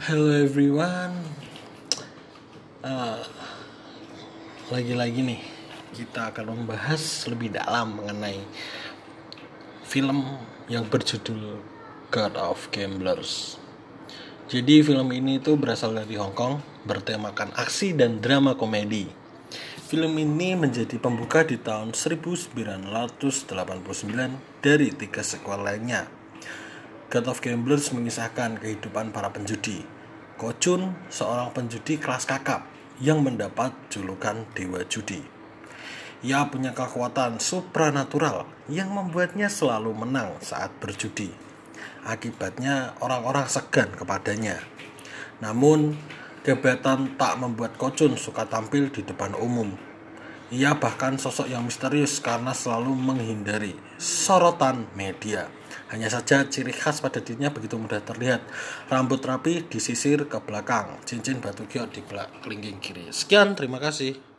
Hello everyone. Uh, lagi-lagi nih kita akan membahas lebih dalam mengenai film yang berjudul God of Gamblers. Jadi film ini itu berasal dari Hong Kong, bertemakan aksi dan drama komedi. Film ini menjadi pembuka di tahun 1989 dari tiga sequel lainnya. God of Gamblers mengisahkan kehidupan para penjudi. Kochun, seorang penjudi kelas kakap yang mendapat julukan Dewa Judi. Ia punya kekuatan supranatural yang membuatnya selalu menang saat berjudi. Akibatnya orang-orang segan kepadanya. Namun, kebetulan tak membuat Kochun suka tampil di depan umum. Ia bahkan sosok yang misterius karena selalu menghindari sorotan media. Hanya saja ciri khas pada dirinya begitu mudah terlihat. Rambut rapi disisir ke belakang, cincin batu giok di kelingking kiri. Sekian, terima kasih.